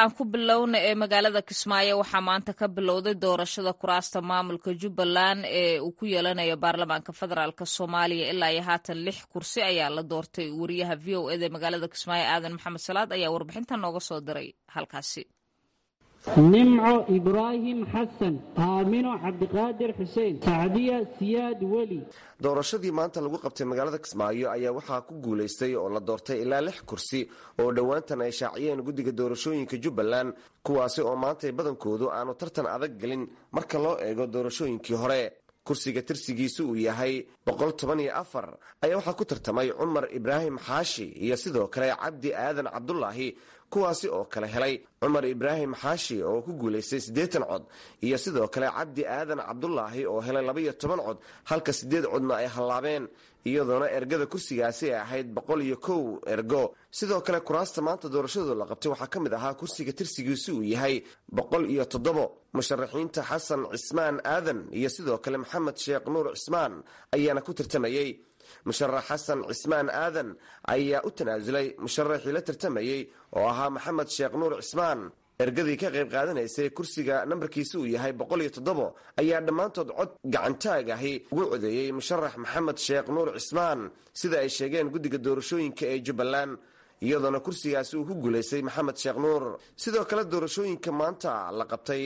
aan ku bilowna ee magaalada kismaayo waxaa maanta ka bilowday doorashada kuraasta maamulka jubbaland ee uu ku yeelanayo baarlamaanka federaalk soomaaliya. Ilaa iyo haatan lix kursi ayaa la doortay. Wariyaha v o eda magaalada kismaayo aadan maxamed salaad ayaa warbixinta nooga soo diray. Halkaasi nimco ibraahim xasan aamino cabdiqaadir xuseen sacdiya siyaad weli doorashadii maanta lagu qabtay magaalada kismaayo ayaa waxaa ku guulaystay oo la doortay ilaa lix kursi oo dhowaantan ay shaaciyeen guddiga doorashooyinka jubbaland kuwaasi oo maantay badankoodu aanu tartan adag gelin marka loo eego doorashooyinkii hore. Kursiga tirsigiisu uu yahay ayaa waxaa ku tartamay cumar ibraahim xaashi iyo sidoo kale cabdi aadan cabdulaahi kuwaasi oo kale helay. Cumar ibraahim xaashi oo ku guulaystay siddeetan cod iyo sidoo kale cabdi aadan cabdulaahi oo helay labaiyo toban cod halka siddeed codna ay hallaabeen iyadoona ergada kursigaasi ay ahayd boqol iyo kow ergo. Sidoo kale kuraasta maanta doorashadooda la qabtay waxaa ka mid ahaa kursiga tirsigiisu uu yahay boqol iyo toddobo. Musharaxiinta xasan cismaan aadan iyo sidoo kale maxamed sheekh nuur cismaan ayaana ku tartamayey musharax xasan cismaan aadan ayaa u tanaasulay musharaxii la tartamayey oo ahaa maxamed sheekh nuur cismaan. Ergadii ka qayb qaadanaysay kursiga nambarkiisa uu yahay boqol iyo toddobo ayaa dhammaantood cod gacantaag ahi ugu codeeyey musharax maxamed sheekh nuur cismaan. Sida ay sheegeen guddiga doorashooyinka ee jubbaland iyadoona kursigaasi uu ku guulaystay maxamed sheekh nuur. Sidoo kale doorashooyinka maanta la qabtay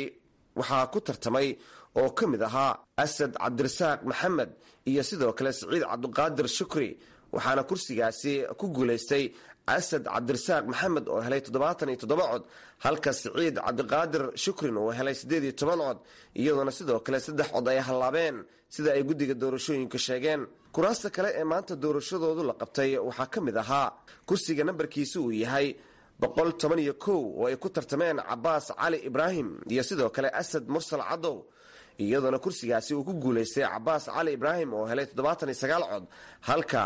waxaa ku tartamay oo ka mid ahaa asad cabdirasaaq maxamed iyo sidoo kale siciid cabdiqaadir shukri waxaana kursigaasi ku guulaystay asad cabdirasaaq maxamed oo helay toddobaatan iyo toddoba cod halka siciid cabdiqaadir shukrin uu helay siddeed iyo toban cod iyadoona sidoo kale saddex cod ay hallaabeen sida ay guddiga doorashooyinka sheegeen. Kuraasta kale ee maanta doorashadoodu la qabtay waxaa ka mid ahaa kursiga nambarkiisa uu yahay boqol toban iyo kow oo ay ku tartameen cabaas cali ibraahim iyo sidoo kale asad mursal cadow iyadoona kursigaasi uu ku guulaystay cabaas cali ibraahim oo helay toddobaatan iyo sagaal cod halka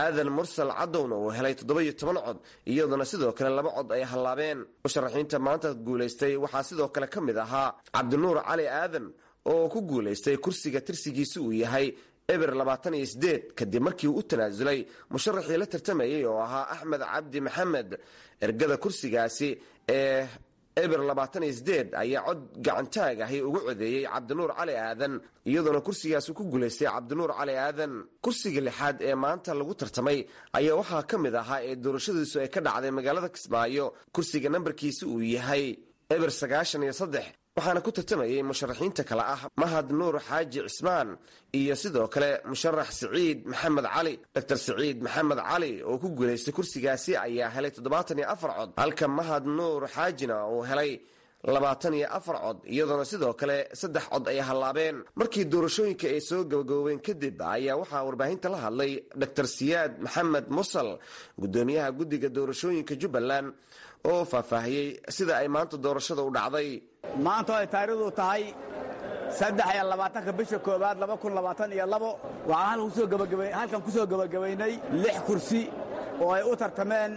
aadan mursal cadowna uu helay toddoba-iyo toban cod iyadoona sidoo kale laba cod ay hallaabeen. Musharaxiinta maanta guulaystay waxaa sidoo kale ka mid ahaa cabdinuur cali aadan oo ku guulaystay kursiga tirsigiisa uu yahay eber labaatan iyo sideed kadib markii uu tanaasulay musharaxii la tartamayey oo ahaa axmed cabdi maxamed. Ergada kursigaasi ee eber labaatan iyo sideed ayaa cod gacantaag ahi ugu codeeyey cabdinuur cali aadan iyadoona kursigaasi ku guulaystay cabdinuur cali aadan. Kursiga lixaad ee maanta lagu tartamay ayaa waxaa ka mid ahaa ee doorashadiisu ay ka dhacday magaalada kismaayo. Kursiga nambarkiisa uu yahay eber sagaashan iyo saddex waxaana ku tartamayay musharaxiinta kale ah mahad nuur xaaji cismaan iyo sidoo kale musharax siciid maxamed cali. Doctor siciid maxamed cali oo ku guulaystay kursigaasi ayaa helay toddobaatan iyo afar cod halka mahad nuur xaajina uu helay labaatan iyo afar cod iyadoona sidoo kale saddex cod ay hallaabeen. Markii doorashooyinka ay soo gabagaboobeen kadib ayaa waxaa warbaahinta la hadlay doctor siyaad maxamed mursal gudoomiyaha guddiga doorashooyinka jubbaland oo faahfaahiyey sida ay maanta doorashada u dhacday maanta ay taarikhdu tahay saddex iyo labaatanka bisha koowaad laba kun labaatan iyo labo. Waxaan halkan ku soo gebagabaynay lix kursi oo ay u tartameen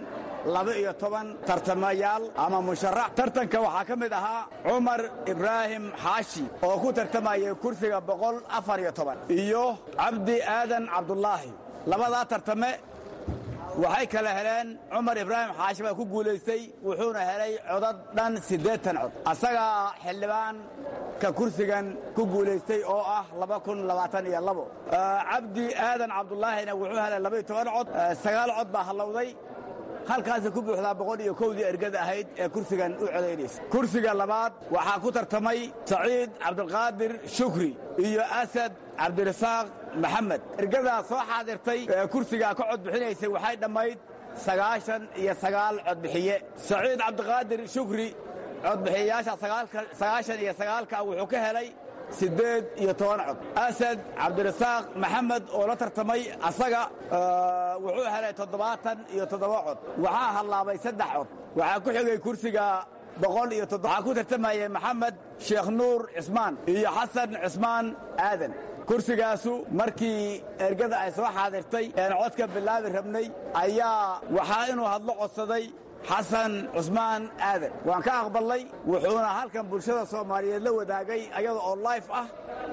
laba iyo toban tartamayaal ama musharax tartanka waxaa ka mid ahaa cumar ibraahim xaashi oo ku tartamayay kursiga boqol afar iyo toban iyo cabdi aadan cabdulaahi labadaa tartame waxay kala heleen cumar ibraahim xaashi baa ku guulaystay wuxuuna helay codad dhan siddeetan cod. Asagaa xildhibaanka kursigan ku guulaystay oo ah cabdi aadan cabdulaahina wuxuu helay labaiyo toban cod. Sagaal cod baa hallowday. Halkaasay ku buuxdaa boqol iyo kowdii ergada ahayd ee kursigan u codaynaysa kursiga labaad waxaa ku tartamay saciid cabdilqaadir shukri iyo asad cabdirasaaq maxamed. Ergadaa soo xaadirtay kursigaa ka cod bixinaysay waxay dhammayd sagaashan iyo sagaal codbixiye. Saciid cabdiqaadir shukri codbixiyayaasha sagaashan iyo sagaalka wuxuu ka helay siddeed iyo toban cod. Asad cabdirasaaq maxamed oo la tartamay asaga wuxuu helay toddobaatan iyo toddoba cod. Waxaa hallaabay saddex cod. Waxaa ku xigay kursiga boqol iyo waxaa ku tartamayay maxamed sheekh nuur cismaan iyo xasan cismaan aadan kursigaasu markii ergada ay soo xaadirtay een codka bilaabi rabnay ayaa waxaa inuu hadlo codsaday xasan cusmaan aadan. Waan ka aqballay wuxuuna halkan bulshada soomaaliyeed la wadaagay ayada oo layf ah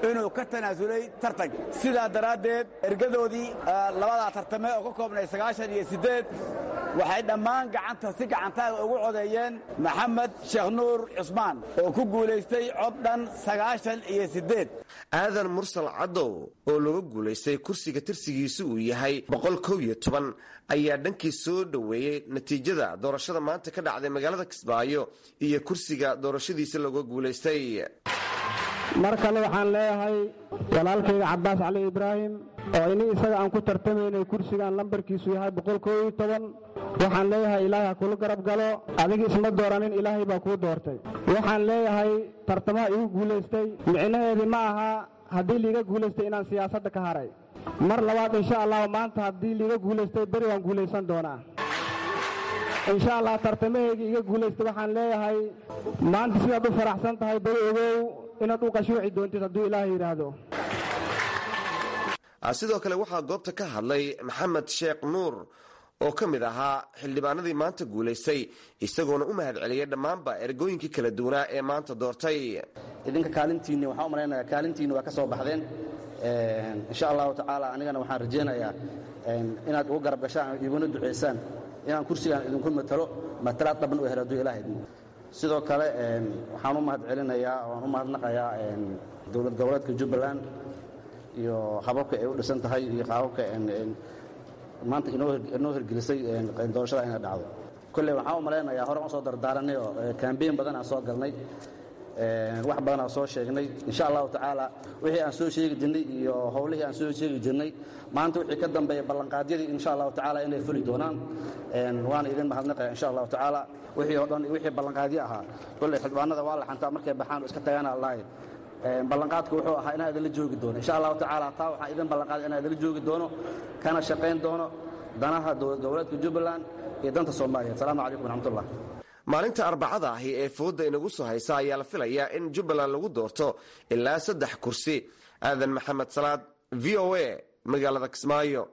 inuu ka tanaasulay tartanka sidaa daraaddeed ergadoodii labadaa tartame oo ka koobnay sagaashan iyo siddeed waxay dhammaan gacanta si gacantaaga ugu codeeyeen maxamed sheekh nuur cusmaan oo ku guulaystay cod dhan sagaashan iyo siddeed. Aadan mursal cadow oo looga guulaystay kursiga tirsigiisu uu yahay boqol kow iyo toban ayaa dhankii soo dhoweeyey natiijada doorashada maanta ka dhacday magaalada kismaayo iyo kursiga doorashadiisa looga guulaystay. Mar kale waxaan leeyahay walaalkayga cabbaas cali ibraahim oo ini isaga aan ku tartamaynay kursigan lambarkiisu yahay boqol koo iyo toban waxaan leeyahay ilaahay ha kula garab galo adiga isma dooranin ilaahay baa kuu doortay. Waxaan leeyahay tartamaha igu guulaystay micnaheedii ma aha haddii liiga guulaystay inaan siyaasadda ka haray. Mar labaad insha allah maanta haddii liiga guulaystay beri waan guulaysan doonaa. Insha allah tartamahaygii iga guulaystay waxaan leeyahay maanta sidaad u faraxsan tahay beri ogow inaad u qashuuci doontid hadduu ilaahay yidhaahdo sidoo kale waxaa goobta ka hadlay maxamed sheekh nuur oo ka mid ahaa xildhibaanadii maanta guulaystay isagoona u mahad celiyay dhammaanba ergooyinkii kala duwanaa ee maanta doortay. Idinka kaalintiinni waxaan u malaynayaa kaalintiinni waa ka soo baxdeen. Insha allahu tacaala anigana waxaan rajaynayaa inaad ugu garab gashaan iguna ducaysaan inaan kursigaan idinku matalo matalaad dhaban u helo hadduu ilaah idmo sidoo kale waxaan u mahad celinayaa waan u mahadnaqayaa dowlad goboleedka jubbaland iyo hababka ay u dhisan tahay iyo qaababka maanta inoo hirgelisay doorashada inay dhacdo. Kolley waxaan u malaynayaa hore aan soo dardaaranay oo kambeyn badan aan soo galnay wax badan soo sheegnay. Insha allahu tacaala wixii aan soo sheegi jirnay iyo howlihii aan soo sheegi jirnay maanta wixii ka dambeeya ballanqaadyadii insha allahu tacaala inay fuli doonaan. Waana idin mahadnaqaya insha allahu tacaala. Wixii oo dhan wixii ballanqaadyo ahaa. Kolley xildhibaanada waa laxantaa markay baxaan iska tagaana allahay ballanqaadku wuxuu ahaa inaan idinla joogi doono. Insha allahu tacaala taa waxaan idin ballanqaaday inaan idinla joogi doono kana shaqayn doono danaha dowlad goboleedka jubbaland iyo danta soomaaliya asalaamu calaykum waraxmatullah maalinta arbacada ahi ee fooda inagu soo haysa ayaa la filayaa in jubbaland lagu doorto ilaa saddex kursi. Aadan maxamed salaad v o a magaalada kismaayo